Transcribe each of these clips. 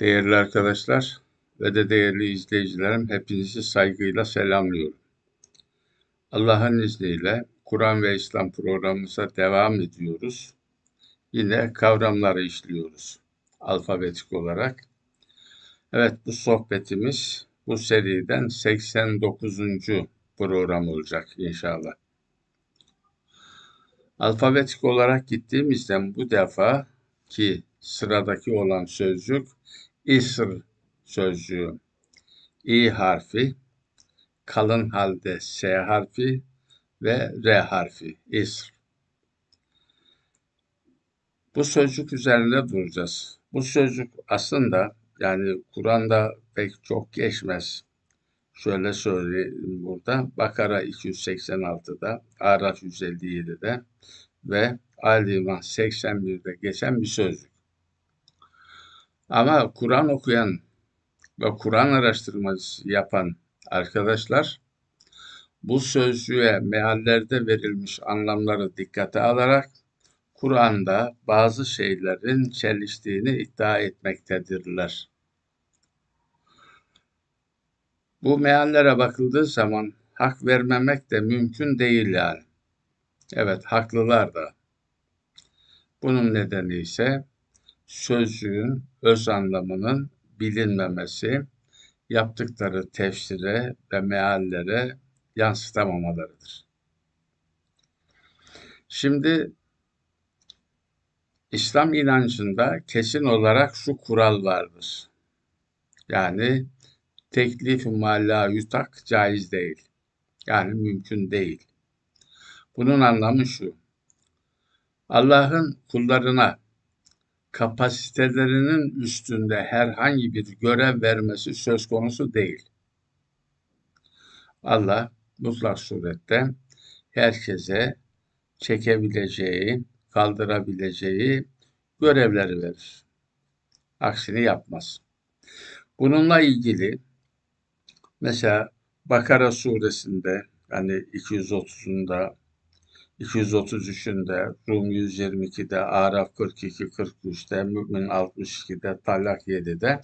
Değerli arkadaşlar ve de değerli izleyicilerim hepinizi saygıyla selamlıyorum. Allah'ın izniyle Kur'an ve İslam programımıza devam ediyoruz. Yine kavramları işliyoruz alfabetik olarak. Evet bu sohbetimiz bu seriden 89. program olacak inşallah. Alfabetik olarak gittiğimizden bu defa ki sıradaki olan sözcük isr sözcüğü. İ harfi, kalın halde S harfi ve R harfi. İsr. Bu sözcük üzerinde duracağız. Bu sözcük aslında yani Kur'an'da pek çok geçmez. Şöyle söyleyeyim burada. Bakara 286'da, Araf 157'de ve Ali İmran 81'de geçen bir sözcük. Ama Kur'an okuyan ve Kur'an araştırması yapan arkadaşlar bu sözcüğe meallerde verilmiş anlamları dikkate alarak Kur'an'da bazı şeylerin çeliştiğini iddia etmektedirler. Bu meallere bakıldığı zaman hak vermemek de mümkün değil yani. Evet haklılar da. Bunun nedeni ise sözcüğün öz anlamının bilinmemesi, yaptıkları tefsire ve meallere yansıtamamalarıdır. Şimdi İslam inancında kesin olarak şu kural vardır. Yani teklif malla yutak caiz değil. Yani mümkün değil. Bunun anlamı şu. Allah'ın kullarına kapasitelerinin üstünde herhangi bir görev vermesi söz konusu değil. Allah mutlak surette herkese çekebileceği, kaldırabileceği görevleri verir. Aksini yapmaz. Bununla ilgili mesela Bakara suresinde hani 230'unda 233'ünde, Rum 122'de, Araf 42, 43'te, Mümin 62'de, Talak 7'de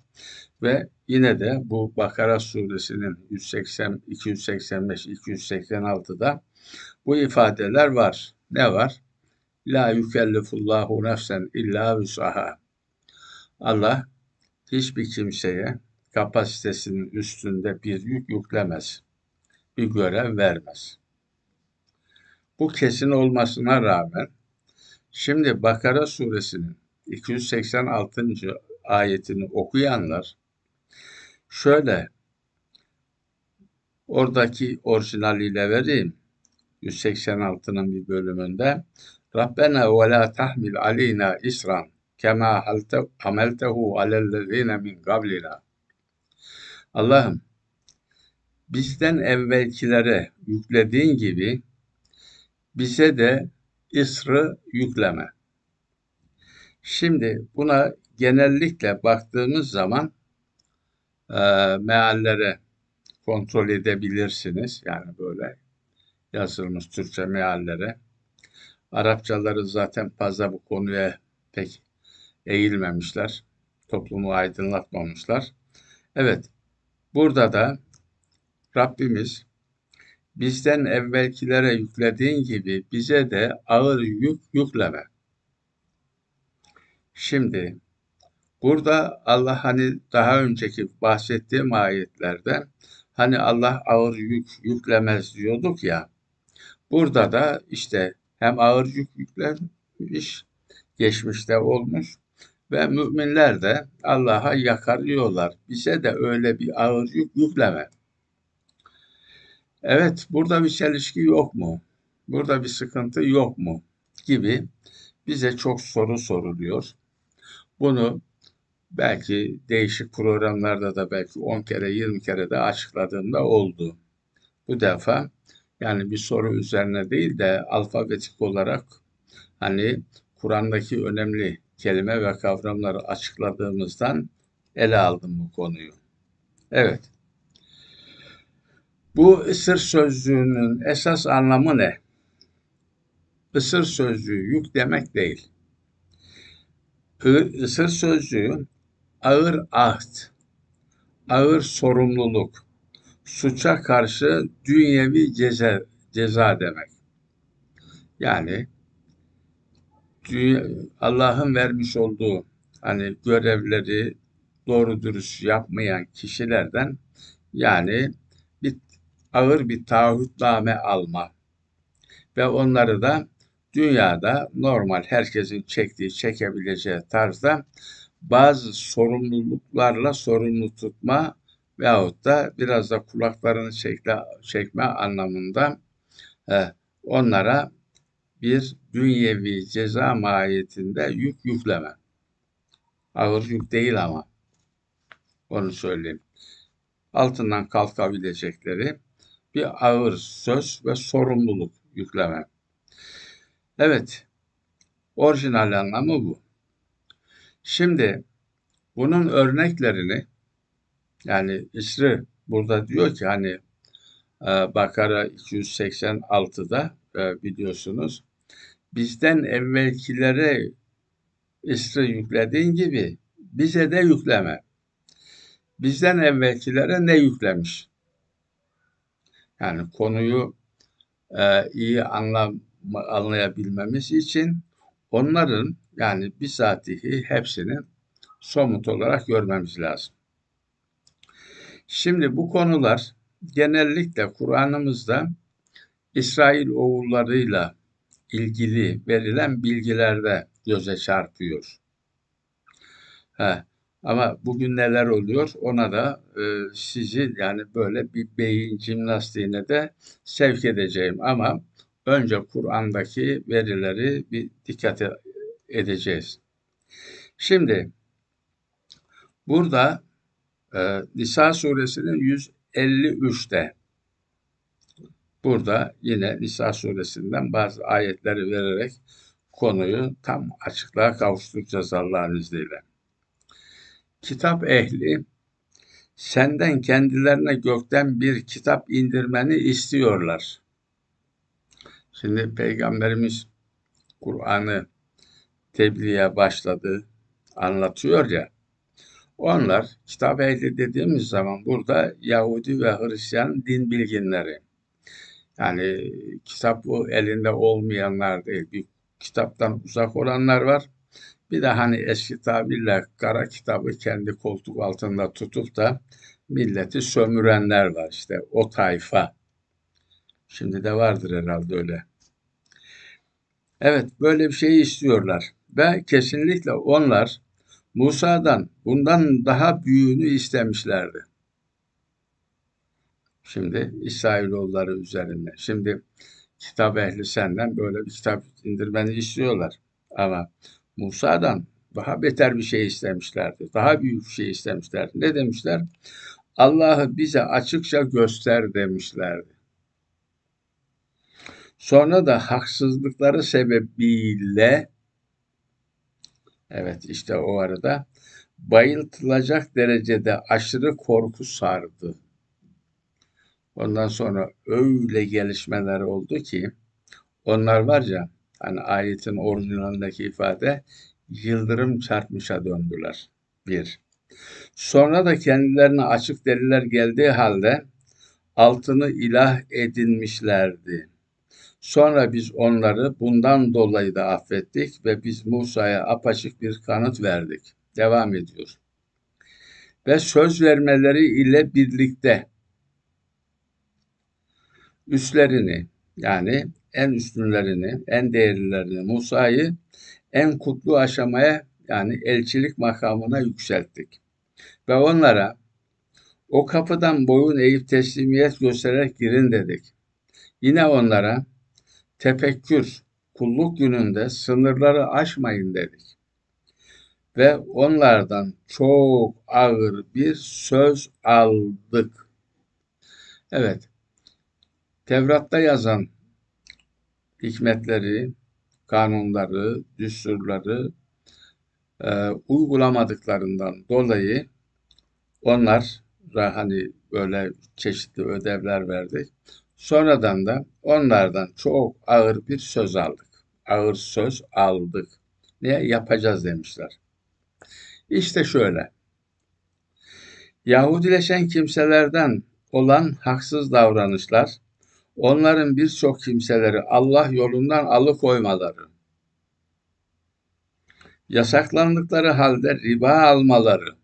ve yine de bu Bakara suresinin 180, 285, 286'da bu ifadeler var. Ne var? La yükellifullahu nefsen illa vüsaha. Allah hiçbir kimseye kapasitesinin üstünde bir yük yüklemez. Bir görev vermez. Bu kesin olmasına rağmen şimdi Bakara suresinin 286. ayetini okuyanlar şöyle oradaki orijinaliyle vereyim. 186'nın bir bölümünde Rabbena ve la tahmil aleyna isran kema ameltehu alellezine min qablina. Allah'ım bizden evvelkilere yüklediğin gibi bize de ısrı yükleme. Şimdi buna genellikle baktığımız zaman e, meallere kontrol edebilirsiniz. Yani böyle yazılmış Türkçe meallere. Arapçaları zaten fazla bu konuya pek eğilmemişler. Toplumu aydınlatmamışlar. Evet, burada da Rabbimiz bizden evvelkilere yüklediğin gibi bize de ağır yük yükleme. Şimdi burada Allah hani daha önceki bahsettiğim ayetlerde hani Allah ağır yük yüklemez diyorduk ya. Burada da işte hem ağır yük yüklenmiş, geçmişte olmuş ve müminler de Allah'a yakarıyorlar. Bize de öyle bir ağır yük yükleme. Evet, burada bir çelişki yok mu? Burada bir sıkıntı yok mu? Gibi bize çok soru soruluyor. Bunu belki değişik programlarda da belki 10 kere 20 kere de açıkladığımda oldu. Bu defa yani bir soru üzerine değil de alfabetik olarak hani Kur'an'daki önemli kelime ve kavramları açıkladığımızdan ele aldım bu konuyu. Evet. Bu ısır sözcüğünün esas anlamı ne? Isır sözcüğü yük demek değil. Isır sözcüğü ağır ahd, ağır sorumluluk, suça karşı dünyevi ceza, ceza demek. Yani Allah'ın vermiş olduğu hani görevleri doğru dürüst yapmayan kişilerden yani ağır bir taahhütname alma ve onları da dünyada normal herkesin çektiği, çekebileceği tarzda bazı sorumluluklarla sorumlu tutma veyahut da biraz da kulaklarını çekme, çekme anlamında e, onlara bir dünyevi ceza mahiyetinde yük yükleme. Ağır yük değil ama. Onu söyleyeyim. Altından kalkabilecekleri bir ağır söz ve sorumluluk yükleme. Evet, orijinal anlamı bu. Şimdi bunun örneklerini yani İsri burada diyor ki hani e, Bakara 286'da e, biliyorsunuz bizden evvelkilere İsri yüklediğin gibi bize de yükleme. Bizden evvelkilere ne yüklemiş? Yani konuyu e, iyi anlam, anlayabilmemiz için onların yani bizatihi hepsini somut olarak görmemiz lazım. Şimdi bu konular genellikle Kur'an'ımızda İsrail oğullarıyla ilgili verilen bilgilerde göze çarpıyor. He. Ama bugün neler oluyor ona da e, sizi yani böyle bir beyin jimnastiğine de sevk edeceğim. Ama önce Kur'an'daki verileri bir dikkat edeceğiz. Şimdi burada e, Nisa suresinin 153'te burada yine Nisa suresinden bazı ayetleri vererek konuyu tam açıklığa kavuşturacağız Allah'ın izniyle. Kitap ehli senden kendilerine gökten bir kitap indirmeni istiyorlar. Şimdi Peygamberimiz Kur'an'ı tebliğe başladı, anlatıyor ya. Onlar kitap ehli dediğimiz zaman burada Yahudi ve Hristiyan din bilginleri. Yani kitap elinde olmayanlar değil. Bir kitaptan uzak olanlar var. Bir de hani eski tabirle kara kitabı kendi koltuk altında tutup da milleti sömürenler var işte o tayfa. Şimdi de vardır herhalde öyle. Evet böyle bir şeyi istiyorlar ve kesinlikle onlar Musa'dan bundan daha büyüğünü istemişlerdi. Şimdi İsrailoğulları üzerinde. Şimdi kitap ehli senden böyle bir kitap indirmeni istiyorlar. Ama Musa'dan daha beter bir şey istemişlerdi. Daha büyük bir şey istemişlerdi. Ne demişler? Allah'ı bize açıkça göster demişlerdi. Sonra da haksızlıkları sebebiyle evet işte o arada bayıltılacak derecede aşırı korku sardı. Ondan sonra öyle gelişmeler oldu ki onlar var ya hani ayetin orijinalindeki ifade yıldırım çarpmışa döndüler. Bir. Sonra da kendilerine açık deliller geldiği halde altını ilah edinmişlerdi. Sonra biz onları bundan dolayı da affettik ve biz Musa'ya apaçık bir kanıt verdik. Devam ediyor. Ve söz vermeleri ile birlikte üstlerini yani en üstünlerini, en değerlilerini Musa'yı en kutlu aşamaya yani elçilik makamına yükselttik. Ve onlara o kapıdan boyun eğip teslimiyet göstererek girin dedik. Yine onlara tefekkür, kulluk gününde sınırları aşmayın dedik. Ve onlardan çok ağır bir söz aldık. Evet, Tevrat'ta yazan hikmetleri, kanunları, düsturları e, uygulamadıklarından dolayı onlar hani böyle çeşitli ödevler verdik. Sonradan da onlardan çok ağır bir söz aldık. Ağır söz aldık. Ne yapacağız demişler. İşte şöyle. Yahudileşen kimselerden olan haksız davranışlar, onların birçok kimseleri Allah yolundan alıkoymaları, yasaklandıkları halde riba almaları,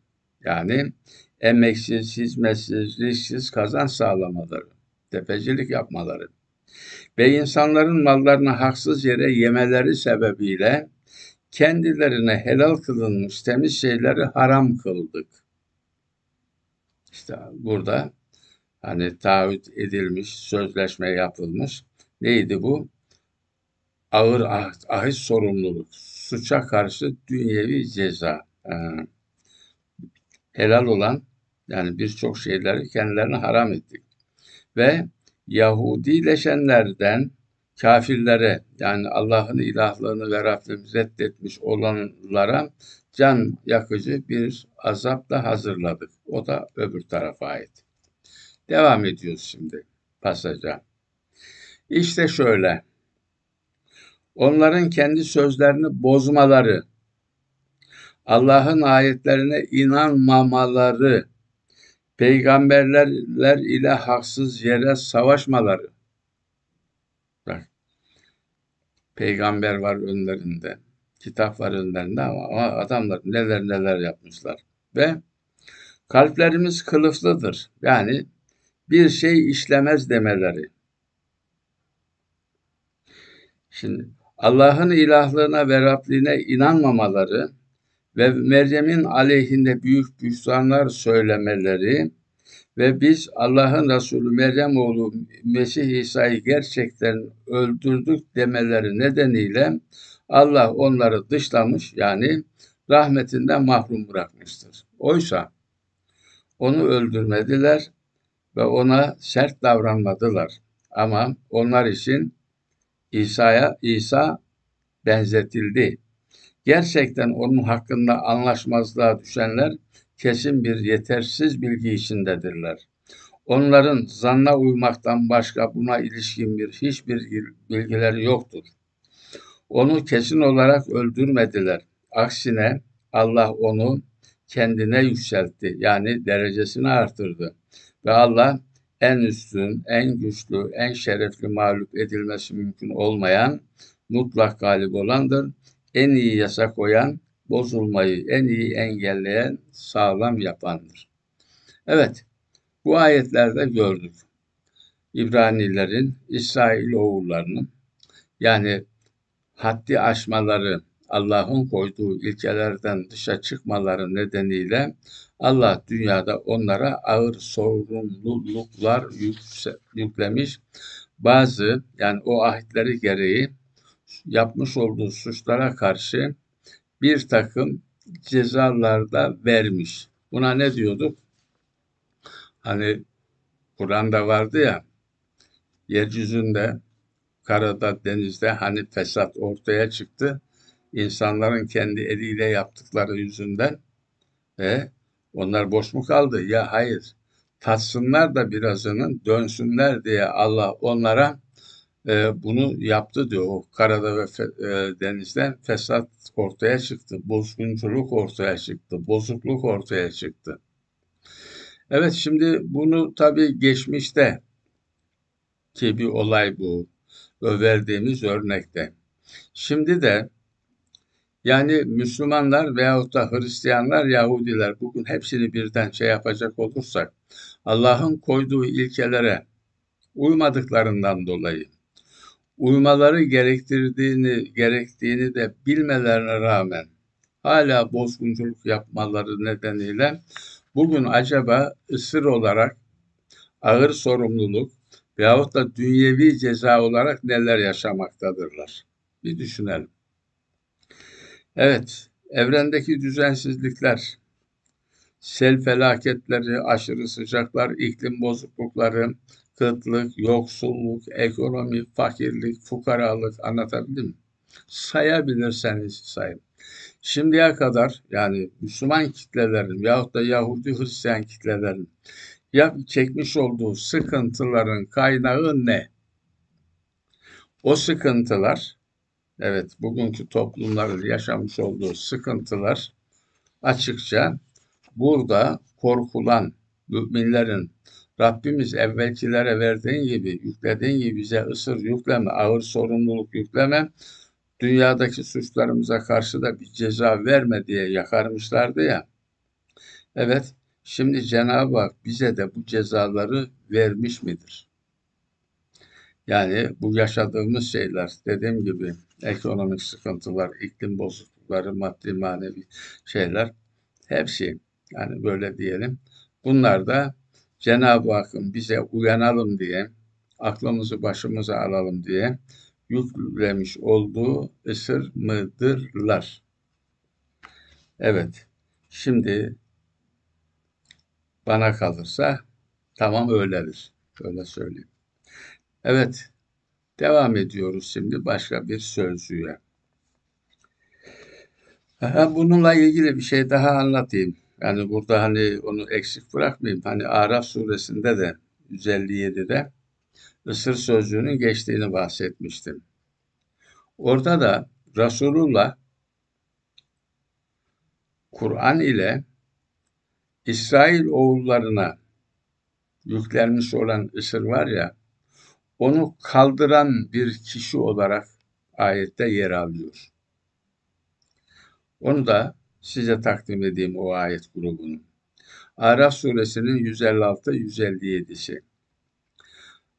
yani emeksiz, hizmetsiz, risksiz kazanç sağlamaları, tepecilik yapmaları ve insanların mallarını haksız yere yemeleri sebebiyle kendilerine helal kılınmış temiz şeyleri haram kıldık. İşte burada hani taahhüt edilmiş, sözleşme yapılmış. Neydi bu? Ağır ah, ahit sorumluluk, suça karşı dünyevi ceza. Ee, helal olan yani birçok şeyleri kendilerine haram ettik. Ve Yahudileşenlerden kafirlere yani Allah'ın ilahlığını ve Rabbimizi reddetmiş olanlara can yakıcı bir azapla hazırladık. O da öbür tarafa ait. Devam ediyoruz şimdi pasaja. İşte şöyle. Onların kendi sözlerini bozmaları, Allah'ın ayetlerine inanmamaları, peygamberler ile haksız yere savaşmaları. Bak, peygamber var önlerinde, kitap var önlerinde ama, adamlar neler neler yapmışlar. Ve kalplerimiz kılıflıdır. Yani bir şey işlemez demeleri. Şimdi Allah'ın ilahlığına ve Rabliğine inanmamaları ve Meryem'in aleyhinde büyük bühtanlar söylemeleri ve biz Allah'ın Resulü Meryem oğlu Mesih İsa'yı gerçekten öldürdük demeleri nedeniyle Allah onları dışlamış yani rahmetinden mahrum bırakmıştır. Oysa onu öldürmediler ve ona sert davranmadılar. Ama onlar için İsa'ya İsa benzetildi. Gerçekten onun hakkında anlaşmazlığa düşenler kesin bir yetersiz bilgi içindedirler. Onların zanna uymaktan başka buna ilişkin bir hiçbir bilgileri yoktur. Onu kesin olarak öldürmediler. Aksine Allah onu kendine yükseltti. Yani derecesini artırdı. Ve Allah en üstün, en güçlü, en şerefli mağlup edilmesi mümkün olmayan, mutlak galip olandır. En iyi yasa koyan, bozulmayı en iyi engelleyen, sağlam yapandır. Evet, bu ayetlerde gördük. İbranilerin, İsrail oğullarının yani haddi aşmaları, Allah'ın koyduğu ilkelerden dışa çıkmaları nedeniyle Allah dünyada onlara ağır sorumluluklar yüklemiş. Bazı yani o ahitleri gereği yapmış olduğu suçlara karşı bir takım cezalar da vermiş. Buna ne diyorduk? Hani Kur'an'da vardı ya yeryüzünde, karada, denizde hani fesat ortaya çıktı. İnsanların kendi eliyle yaptıkları yüzünden ve onlar boş mu kaldı? Ya hayır. Tatsınlar da birazının dönsünler diye Allah onlara e, bunu yaptı diyor. O karada ve fe, e, denizde fesat ortaya çıktı. Bozgunculuk ortaya çıktı. Bozukluk ortaya çıktı. Evet şimdi bunu tabii geçmişte ki bir olay bu. Verdiğimiz örnekte. Şimdi de yani Müslümanlar veyahut da Hristiyanlar, Yahudiler bugün hepsini birden şey yapacak olursak Allah'ın koyduğu ilkelere uymadıklarından dolayı uymaları gerektirdiğini gerektiğini de bilmelerine rağmen hala bozgunculuk yapmaları nedeniyle bugün acaba ısır olarak ağır sorumluluk veyahut da dünyevi ceza olarak neler yaşamaktadırlar? Bir düşünelim. Evet, evrendeki düzensizlikler, sel felaketleri, aşırı sıcaklar, iklim bozuklukları, kıtlık, yoksulluk, ekonomi, fakirlik, fukaralık anlatabildim mi? Sayabilirseniz sayın. Şimdiye kadar yani Müslüman kitlelerin yahut da Yahudi Hristiyan kitlelerin ya çekmiş olduğu sıkıntıların kaynağı ne? O sıkıntılar Evet, bugünkü toplumların yaşamış olduğu sıkıntılar açıkça burada korkulan müminlerin Rabbimiz evvelkilere verdiğin gibi, yüklediğin gibi bize ısır yükleme, ağır sorumluluk yükleme, dünyadaki suçlarımıza karşı da bir ceza verme diye yakarmışlardı ya. Evet, şimdi Cenab-ı Hak bize de bu cezaları vermiş midir? Yani bu yaşadığımız şeyler, dediğim gibi ekonomik sıkıntılar, iklim bozuklukları, maddi manevi şeyler, hepsi yani böyle diyelim. Bunlar da Cenab-ı Hakk'ın bize uyanalım diye, aklımızı başımıza alalım diye yüklemiş olduğu ısır mıdırlar. Evet, şimdi bana kalırsa tamam öyledir. Öyle söyleyeyim. Evet, devam ediyoruz şimdi başka bir sözcüğe. Bununla ilgili bir şey daha anlatayım. Yani burada hani onu eksik bırakmayayım. Hani Araf suresinde de 157'de ısır sözcüğünün geçtiğini bahsetmiştim. Orada da Resulullah Kur'an ile İsrail oğullarına yüklenmiş olan ısır var ya, onu kaldıran bir kişi olarak ayette yer alıyor. Onu da size takdim edeyim o ayet grubunu. Araf suresinin 156-157'si.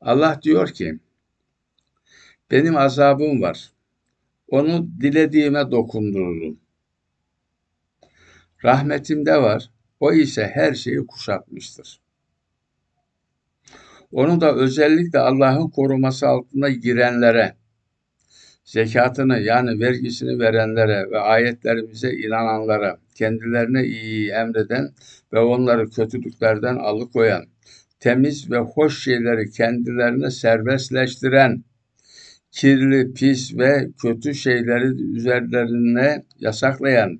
Allah diyor ki, benim azabım var. Onu dilediğime dokundururum. Rahmetimde var. O ise her şeyi kuşatmıştır. Onu da özellikle Allah'ın koruması altına girenlere, zekatını yani vergisini verenlere ve ayetlerimize inananlara, kendilerine iyi emreden ve onları kötülüklerden alıkoyan, temiz ve hoş şeyleri kendilerine serbestleştiren, kirli, pis ve kötü şeyleri üzerlerine yasaklayan,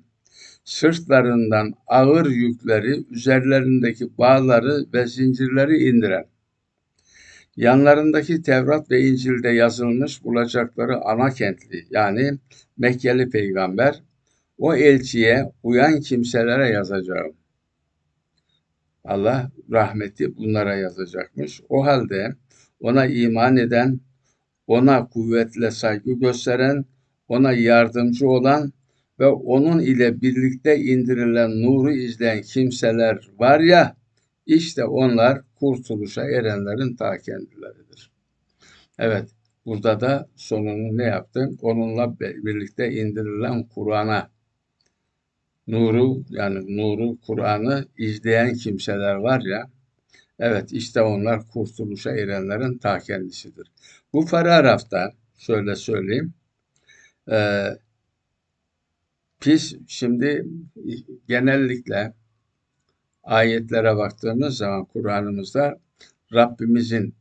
sırtlarından ağır yükleri, üzerlerindeki bağları ve zincirleri indiren, yanlarındaki Tevrat ve İncil'de yazılmış bulacakları ana kentli yani Mekkeli peygamber o elçiye uyan kimselere yazacağım. Allah rahmeti bunlara yazacakmış. O halde ona iman eden, ona kuvvetle saygı gösteren, ona yardımcı olan ve onun ile birlikte indirilen nuru izleyen kimseler var ya, işte onlar kurtuluşa erenlerin ta kendileridir. Evet, burada da sonunu ne yaptım? Onunla birlikte indirilen Kur'an'a, nuru yani nuru, Kur'an'ı izleyen kimseler var ya, evet işte onlar kurtuluşa erenlerin ta kendisidir. Bu paragrafta şöyle söyleyeyim, e, biz şimdi genellikle ayetlere baktığımız zaman Kur'an'ımızda Rabbimizin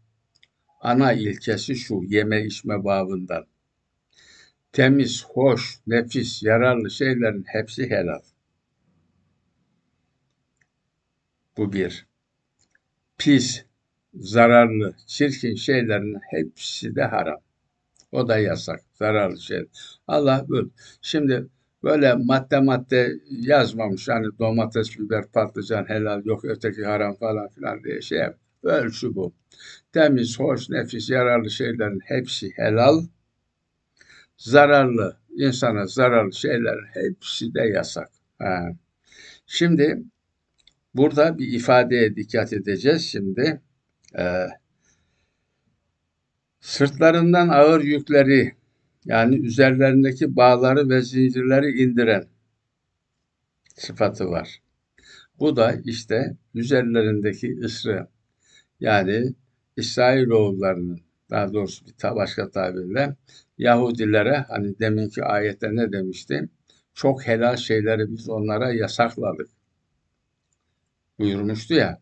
ana ilkesi şu yeme içme babından. Temiz, hoş, nefis, yararlı şeylerin hepsi helal. Bu bir. Pis, zararlı, çirkin şeylerin hepsi de haram. O da yasak, zararlı şey. Allah böyle. Şimdi böyle madde madde yazmamış. Hani domates, biber, patlıcan helal yok öteki haram falan filan diye şey yap. Ölçü bu. Temiz, hoş, nefis, yararlı şeylerin hepsi helal. Zararlı, insana zararlı şeylerin hepsi de yasak. Ha. Şimdi burada bir ifadeye dikkat edeceğiz şimdi. Ee, sırtlarından ağır yükleri yani üzerlerindeki bağları ve zincirleri indiren sıfatı var. Bu da işte üzerlerindeki ısrı yani İsrailoğullarının daha doğrusu bir başka tabirle Yahudilere hani deminki ayette ne demiştim? Çok helal şeyleri biz onlara yasakladık. Buyurmuştu ya.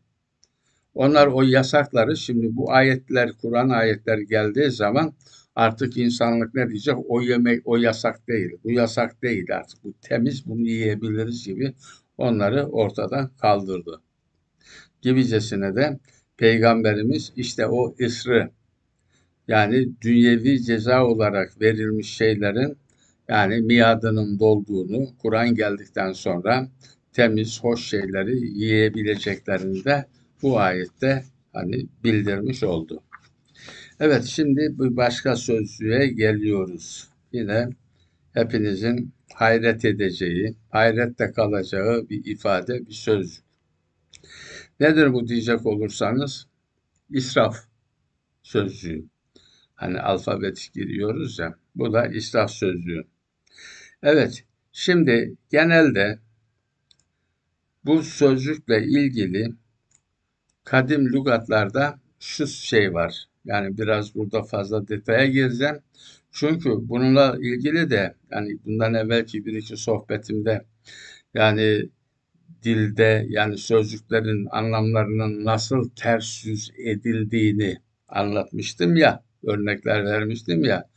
Onlar o yasakları şimdi bu ayetler, Kur'an ayetleri geldiği zaman Artık insanlık ne diyecek? O yemek, o yasak değil. Bu yasak değil artık. Bu temiz, bunu yiyebiliriz gibi onları ortadan kaldırdı. Gibicesine de Peygamberimiz işte o ısrı yani dünyevi ceza olarak verilmiş şeylerin yani miadının dolduğunu Kur'an geldikten sonra temiz, hoş şeyleri yiyebileceklerini de bu ayette hani bildirmiş oldu. Evet şimdi bir başka sözlüğe geliyoruz. Yine hepinizin hayret edeceği, hayrette kalacağı bir ifade, bir söz. Nedir bu diyecek olursanız? İsraf sözlüğü. Hani alfabetik giriyoruz ya. Bu da israf sözlüğü. Evet. Şimdi genelde bu sözcükle ilgili kadim lügatlarda şu şey var. Yani biraz burada fazla detaya gireceğim. Çünkü bununla ilgili de yani bundan evvelki bir iki sohbetimde yani dilde yani sözcüklerin anlamlarının nasıl ters yüz edildiğini anlatmıştım ya, örnekler vermiştim ya.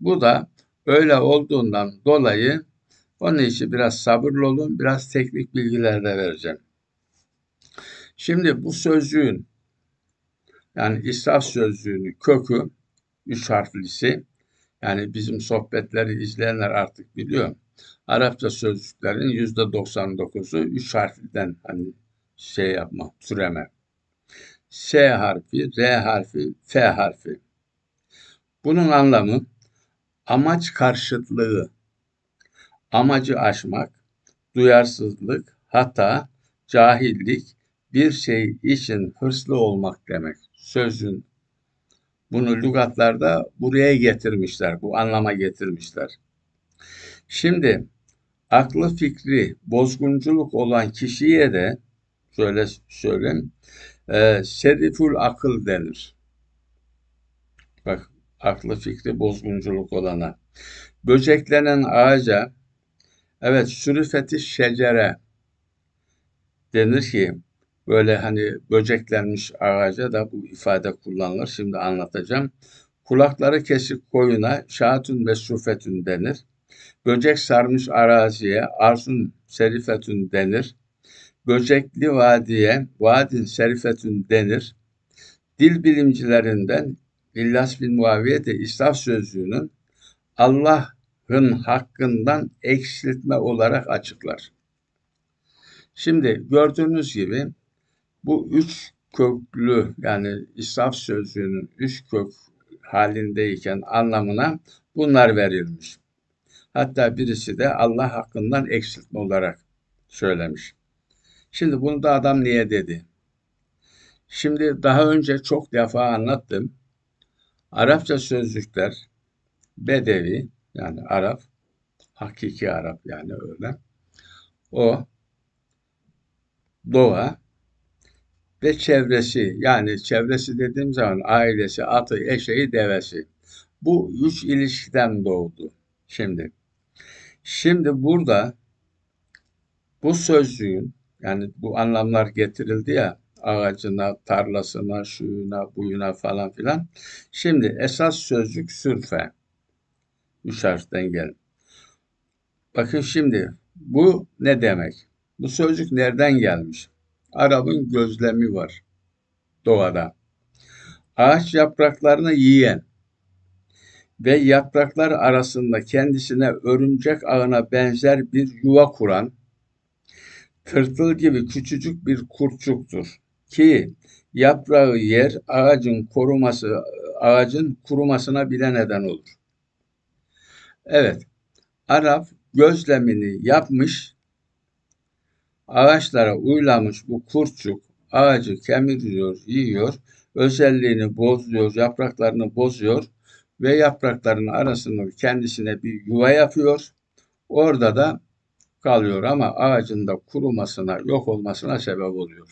Bu da öyle olduğundan dolayı onun için biraz sabırlı olun, biraz teknik bilgiler de vereceğim. Şimdi bu sözcüğün yani israf sözcüğünün kökü üç harflisi yani bizim sohbetleri izleyenler artık biliyor. Arapça sözcüklerin yüzde 99'u üç harfliden hani şey yapma, türeme. S harfi, R harfi, F harfi. Bunun anlamı amaç karşıtlığı, amacı aşmak, duyarsızlık, hata, cahillik, bir şey için hırslı olmak demek. Sözün bunu lügatlarda buraya getirmişler, bu anlama getirmişler. Şimdi aklı fikri bozgunculuk olan kişiye de şöyle söyleyeyim, e, seriful akıl denir. Bak aklı fikri bozgunculuk olana. Böceklenen ağaca evet sürüfeti şecere denir ki böyle hani böceklenmiş ağaca da bu ifade kullanılır. Şimdi anlatacağım. Kulakları kesik koyuna şahatun ve sufetün denir. Böcek sarmış araziye arsun serifetün denir. Böcekli vadiye vadin serifetün denir. Dil bilimcilerinden İllas bin Muaviye de İsraf sözlüğünün Allah'ın hakkından eksiltme olarak açıklar. Şimdi gördüğünüz gibi bu üç köklü yani israf sözlüğünün üç kök halindeyken anlamına bunlar verilmiş. Hatta birisi de Allah hakkından eksiltme olarak söylemiş. Şimdi bunu da adam niye dedi? Şimdi daha önce çok defa anlattım. Arapça sözlükler Bedevi yani Arap, hakiki Arap yani öyle. O doğa ve çevresi yani çevresi dediğim zaman ailesi, atı, eşeği, devesi. Bu üç ilişkiden doğdu şimdi. Şimdi burada bu sözcüğün yani bu anlamlar getirildi ya ağacına, tarlasına, şuyuna, buyuna falan filan. Şimdi esas sözcük sürfe. Üç harften gel. Bakın şimdi bu ne demek? Bu sözcük nereden gelmiş? Arap'ın gözlemi var doğada. Ağaç yapraklarını yiyen ve yapraklar arasında kendisine örümcek ağına benzer bir yuva kuran tırtıl gibi küçücük bir kurçuktur ki yaprağı yer ağacın koruması ağacın kurumasına bile neden olur. Evet. Arap gözlemini yapmış ağaçlara uylamış bu kurçuk ağacı kemiriyor, yiyor, özelliğini bozuyor, yapraklarını bozuyor ve yaprakların arasında kendisine bir yuva yapıyor. Orada da kalıyor ama ağacın da kurumasına, yok olmasına sebep oluyor.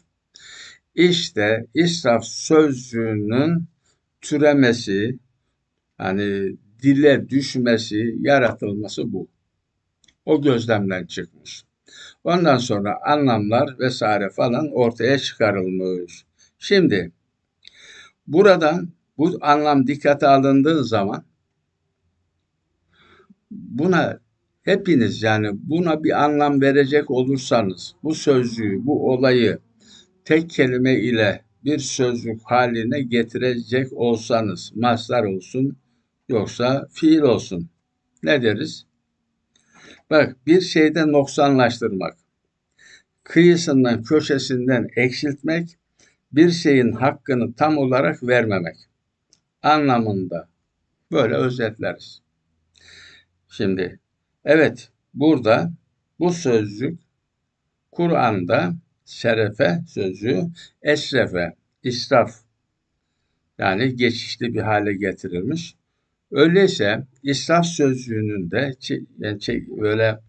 İşte israf sözcüğünün türemesi, hani dile düşmesi, yaratılması bu. O gözlemden çıkmış. Ondan sonra anlamlar vesaire falan ortaya çıkarılmış. Şimdi buradan bu anlam dikkate alındığı zaman buna hepiniz yani buna bir anlam verecek olursanız bu sözcüğü, bu olayı tek kelime ile bir sözcük haline getirecek olsanız maslar olsun yoksa fiil olsun. Ne deriz? Bak bir şeyde noksanlaştırmak. kıyısından köşesinden eksiltmek, bir şeyin hakkını tam olarak vermemek anlamında böyle özetleriz. Şimdi evet burada bu sözcük Kur'an'da şerefe sözcüğü esrefe, israf yani geçişli bir hale getirilmiş. Öyleyse israf sözcüğünün de yani böyle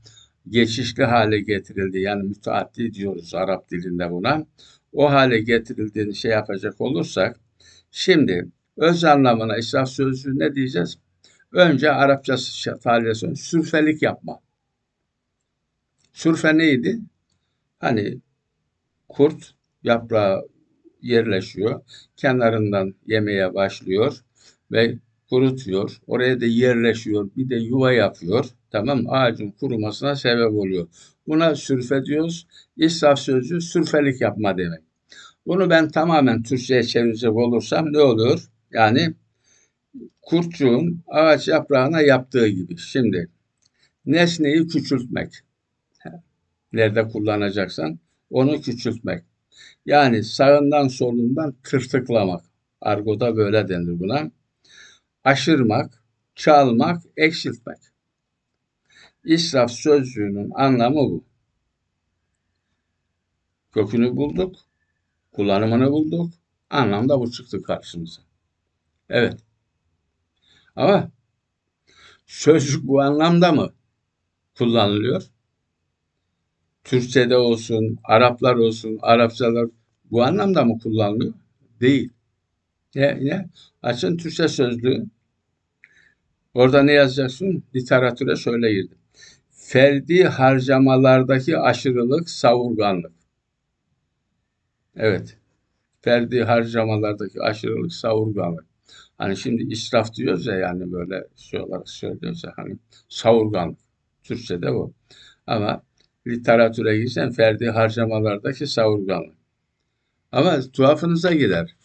geçişli hale getirildi. Yani müteaddi diyoruz Arap dilinde buna. O hale getirildiğini şey yapacak olursak şimdi öz anlamına israf sözcüğü ne diyeceğiz? Önce Arapça talihesi sürfelik yapma. Sürfe neydi? Hani kurt yaprağı yerleşiyor. Kenarından yemeye başlıyor ve kurutuyor. Oraya da yerleşiyor. Bir de yuva yapıyor. Tamam Ağacın kurumasına sebep oluyor. Buna sürfe diyoruz. İsraf sözcüğü sürfelik yapma demek. Bunu ben tamamen Türkçe'ye çevirecek olursam ne olur? Yani kurtçuğun ağaç yaprağına yaptığı gibi. Şimdi nesneyi küçültmek. Nerede kullanacaksan onu küçültmek. Yani sağından solundan tırtıklamak. Argoda böyle denir buna. Aşırmak, çalmak, eksiltmek. İsraf sözcüğünün anlamı bu. Kökünü bulduk, kullanımını bulduk, anlamda bu çıktı karşımıza. Evet. Ama sözcük bu anlamda mı kullanılıyor? Türkçe'de olsun, Araplar olsun, Arapçalar bu anlamda mı kullanılıyor? Değil. Ne, ne? Açın Türkçe sözlüğü. Orada ne yazacaksın? Literatüre şöyle girdim. Ferdi harcamalardaki aşırılık, savurganlık. Evet. Ferdi harcamalardaki aşırılık, savurganlık. Hani şimdi israf diyoruz ya yani böyle şey olarak söylüyoruz ya hani savurganlık. Türkçe'de bu. Ama literatüre girsen ferdi harcamalardaki savurganlık. Ama tuhafınıza gider.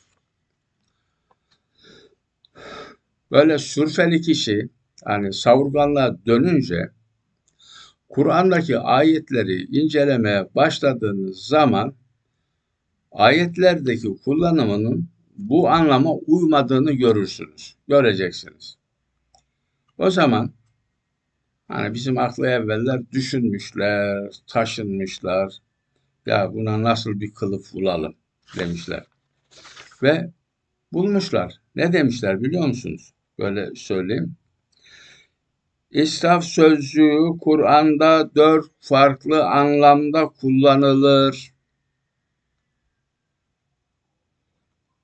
Böyle sürfeli kişi hani savurganlığa dönünce Kur'an'daki ayetleri incelemeye başladığınız zaman ayetlerdeki kullanımının bu anlama uymadığını görürsünüz. Göreceksiniz. O zaman hani bizim aklı evveller düşünmüşler, taşınmışlar. Ya buna nasıl bir kılıf bulalım demişler. Ve bulmuşlar. Ne demişler biliyor musunuz? Böyle söyleyeyim. İsraf sözcüğü Kur'an'da dört farklı anlamda kullanılır.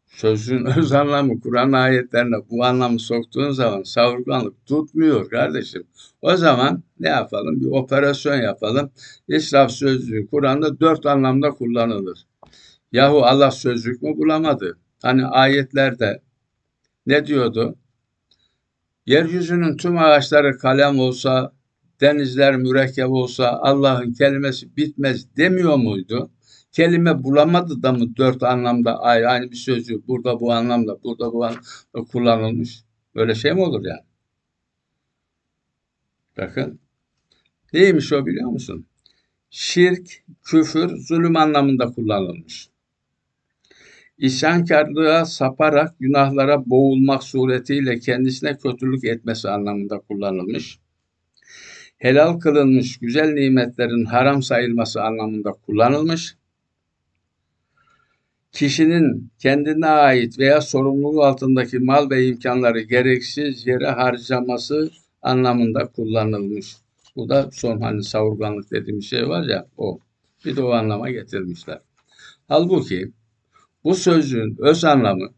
Sözün öz anlamı Kur'an ayetlerine bu anlamı soktuğun zaman savurganlık tutmuyor kardeşim. O zaman ne yapalım? Bir operasyon yapalım. İsraf sözcüğü Kur'an'da dört anlamda kullanılır. Yahu Allah sözcük mü bulamadı? Hani ayetlerde ne diyordu? Yeryüzünün tüm ağaçları kalem olsa, denizler mürekkep olsa Allah'ın kelimesi bitmez demiyor muydu? Kelime bulamadı da mı dört anlamda aynı bir sözcük burada bu anlamda, burada bu anlamda kullanılmış. Böyle şey mi olur yani? Bakın. Neymiş o biliyor musun? Şirk, küfür, zulüm anlamında kullanılmış. İsyankarlığa saparak günahlara boğulmak suretiyle kendisine kötülük etmesi anlamında kullanılmış. Helal kılınmış güzel nimetlerin haram sayılması anlamında kullanılmış. Kişinin kendine ait veya sorumluluğu altındaki mal ve imkanları gereksiz yere harcaması anlamında kullanılmış. Bu da son hani savurganlık dediğim şey var ya o. Bir de o anlama getirmişler. Halbuki bu sözcüğün öz anlamı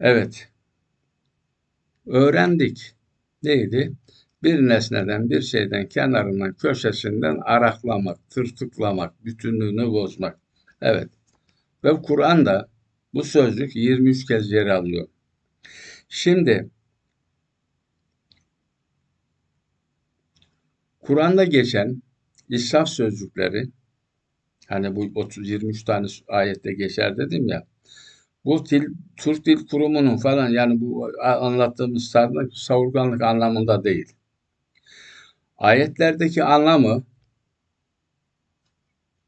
evet öğrendik. Neydi? Bir nesneden, bir şeyden, kenarından, köşesinden araklamak, tırtıklamak, bütünlüğünü bozmak. Evet. Ve Kur'an'da bu sözcük 23 kez yer alıyor. Şimdi Kur'an'da geçen israf sözcükleri Hani bu 30 23 tane ayette geçer dedim ya. Bu dil Türk Dil Kurumu'nun falan yani bu anlattığımız savurganlık anlamında değil. Ayetlerdeki anlamı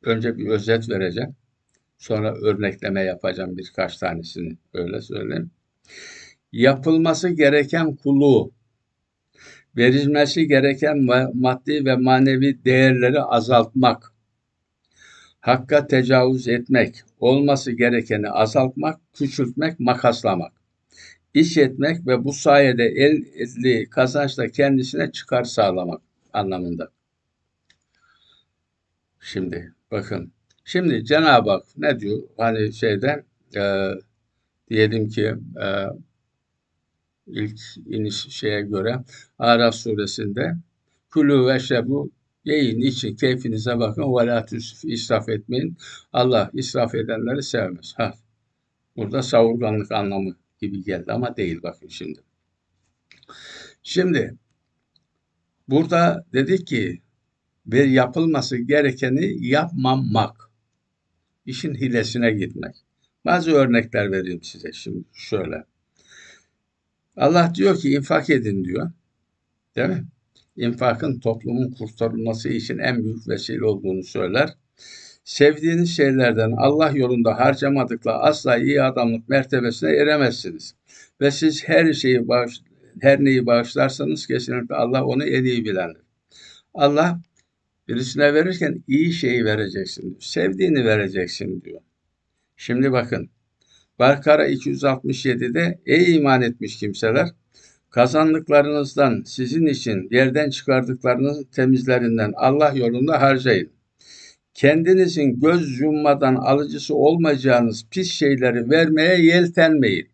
Önce bir özet vereceğim. Sonra örnekleme yapacağım birkaç tanesini. Öyle söyleyeyim. Yapılması gereken kulu, verilmesi gereken maddi ve manevi değerleri azaltmak, hakka tecavüz etmek, olması gerekeni azaltmak, küçültmek, makaslamak, iş etmek ve bu sayede elde kazançla kendisine çıkar sağlamak anlamında. Şimdi bakın. Şimdi Cenab-ı Hak ne diyor? Hani şeyde e, diyelim ki e, ilk iniş şeye göre Araf suresinde Kulü ve şebu yiyin için keyfinize bakın ve la israf etmeyin. Allah israf edenleri sevmez. Ha. Burada savurganlık anlamı gibi geldi ama değil bakın şimdi. Şimdi burada dedik ki bir yapılması gerekeni yapmamak. İşin hilesine gitmek. Bazı örnekler vereyim size şimdi şöyle. Allah diyor ki infak edin diyor. Değil mi? İnfakın toplumun kurtarılması için en büyük vesile olduğunu söyler. Sevdiğiniz şeylerden Allah yolunda harcamadıkla asla iyi adamlık mertebesine eremezsiniz. Ve siz her şeyi bağış, her neyi bağışlarsanız kesinlikle Allah onu en iyi bilendir. Allah birisine verirken iyi şeyi vereceksin diyor. Sevdiğini vereceksin diyor. Şimdi bakın. Bakara 267'de ey iman etmiş kimseler kazandıklarınızdan sizin için yerden çıkardıklarınızın temizlerinden Allah yolunda harcayın. Kendinizin göz yummadan alıcısı olmayacağınız pis şeyleri vermeye yeltenmeyin.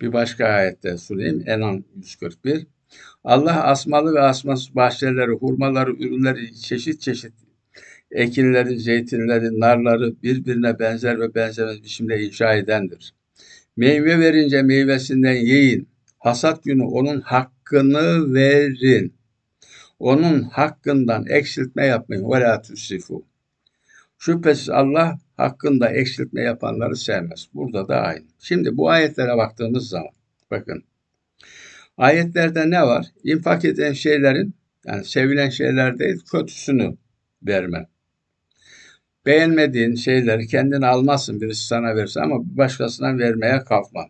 Bir başka ayette söyleyeyim. Enam 141. Allah asmalı ve asmasız bahçeleri, hurmaları, ürünleri, çeşit çeşit ekinleri, zeytinleri, narları birbirine benzer ve benzemez biçimde inşa edendir. Meyve verince meyvesinden yiyin. Hasat günü onun hakkını verin. Onun hakkından eksiltme yapmayın. Ve la. Şüphesiz Allah hakkında eksiltme yapanları sevmez. Burada da aynı. Şimdi bu ayetlere baktığımız zaman bakın Ayetlerde ne var? İnfak eden şeylerin yani sevilen şeyler değil kötüsünü verme. Beğenmediğin şeyleri kendine almazsın birisi sana verse ama başkasına vermeye kalkma.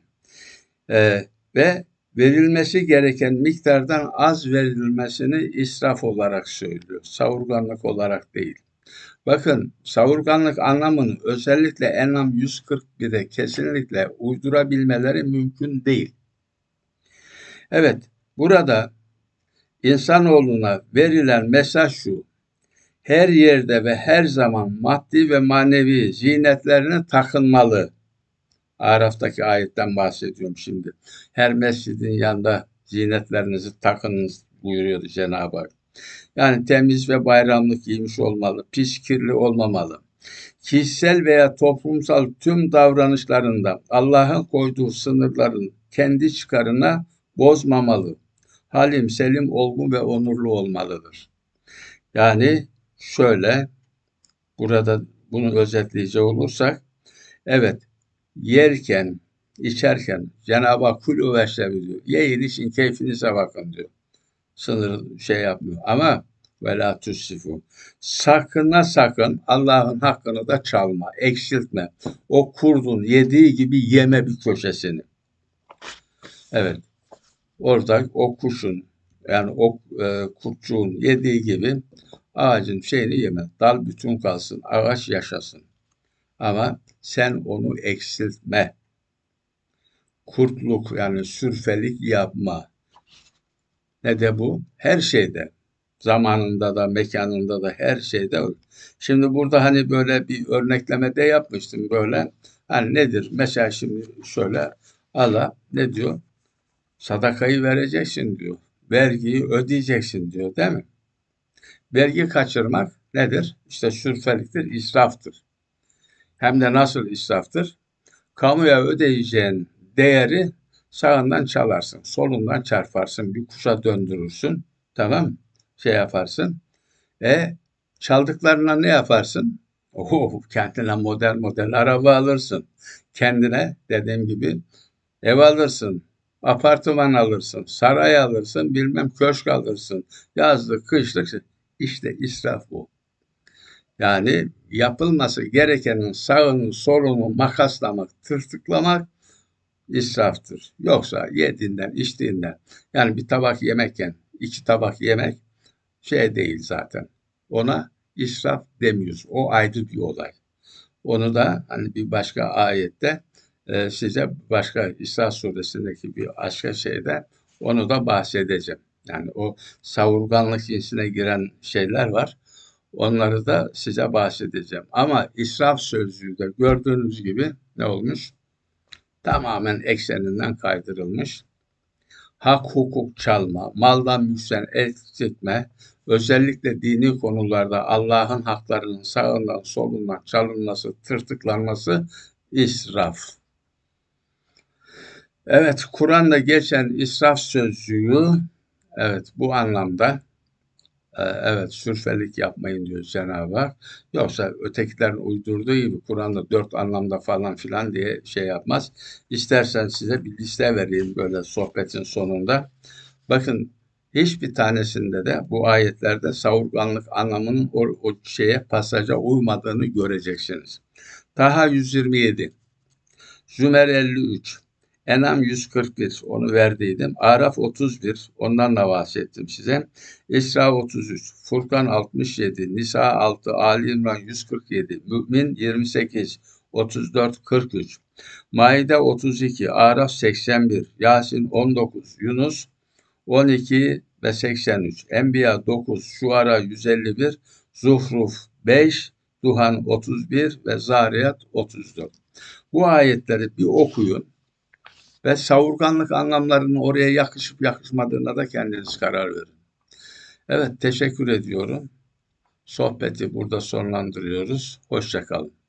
Ee, ve verilmesi gereken miktardan az verilmesini israf olarak söylüyor. Savurganlık olarak değil. Bakın savurganlık anlamını özellikle Enam 141'de kesinlikle uydurabilmeleri mümkün değil. Evet, burada insanoğluna verilen mesaj şu. Her yerde ve her zaman maddi ve manevi zinetlerini takınmalı. Araf'taki ayetten bahsediyorum şimdi. Her mescidin yanında zinetlerinizi takınız buyuruyordu Cenab-ı Hak. Yani temiz ve bayramlık giymiş olmalı, pis kirli olmamalı. Kişisel veya toplumsal tüm davranışlarında Allah'ın koyduğu sınırların kendi çıkarına bozmamalı. Halim, selim, olgun ve onurlu olmalıdır. Yani şöyle burada bunu özetleyecek olursak evet yerken içerken Cenab-ı Hak kul veşrebi diyor. Yiyin için keyfinize bakın diyor. Sınır şey yapmıyor. Ama ve la tusifu. Sakına sakın Allah'ın hakkını da çalma, eksiltme. O kurdun yediği gibi yeme bir köşesini. Evet orada o kuşun yani o e, kurtçuğun yediği gibi ağacın şeyini yeme. Dal bütün kalsın, ağaç yaşasın. Ama sen onu eksiltme. Kurtluk yani sürfelik yapma. Ne de bu? Her şeyde. Zamanında da, mekanında da, her şeyde. Şimdi burada hani böyle bir örnekleme de yapmıştım böyle. Hani nedir? Mesela şimdi şöyle Allah ne diyor? Sadakayı vereceksin diyor. Vergiyi ödeyeceksin diyor değil mi? Vergi kaçırmak nedir? İşte sürfeliktir, israftır. Hem de nasıl israftır? Kamuya ödeyeceğin değeri sağından çalarsın, solundan çarparsın, bir kuşa döndürürsün. Tamam Şey yaparsın. E çaldıklarına ne yaparsın? Oh, kendine model model araba alırsın. Kendine dediğim gibi ev alırsın, apartman alırsın, saray alırsın, bilmem köşk alırsın. Yazlık, kışlık. İşte israf bu. Yani yapılması gerekenin sağını solunu makaslamak, tırtıklamak israftır. Yoksa yediğinden, içtiğinden yani bir tabak yemekken iki tabak yemek şey değil zaten. Ona israf demiyoruz. O ayrı bir olay. Onu da hani bir başka ayette e, size başka İsra suresindeki bir başka şeyde onu da bahsedeceğim. Yani o savurganlık cinsine giren şeyler var. Onları da size bahsedeceğim. Ama israf sözcüğü de gördüğünüz gibi ne olmuş? Tamamen ekseninden kaydırılmış. Hak hukuk çalma, maldan mülkten etme, özellikle dini konularda Allah'ın haklarının sağından solundan çalınması, tırtıklanması israf. Evet, Kur'an'da geçen israf sözcüğü evet bu anlamda e, evet sürfelik yapmayın diyor Cenab-ı Hak. Yoksa ötekilerin uydurduğu gibi Kur'an'da dört anlamda falan filan diye şey yapmaz. İstersen size bir liste vereyim böyle sohbetin sonunda. Bakın hiçbir tanesinde de bu ayetlerde savurganlık anlamının o, o şeye pasaja uymadığını göreceksiniz. Taha 127, Zümer 53, Enam 141 onu verdiydim. Araf 31 ondan da bahsettim size. İsra 33, Furkan 67, Nisa 6, Ali İmran 147, Mümin 28, 34, 43, Maide 32, Araf 81, Yasin 19, Yunus 12 ve 83, Enbiya 9, Şuara 151, Zuhruf 5, Duhan 31 ve Zariyat 34. Bu ayetleri bir okuyun ve savurganlık anlamlarının oraya yakışıp yakışmadığına da kendiniz karar verin. Evet teşekkür ediyorum. Sohbeti burada sonlandırıyoruz. Hoşçakalın.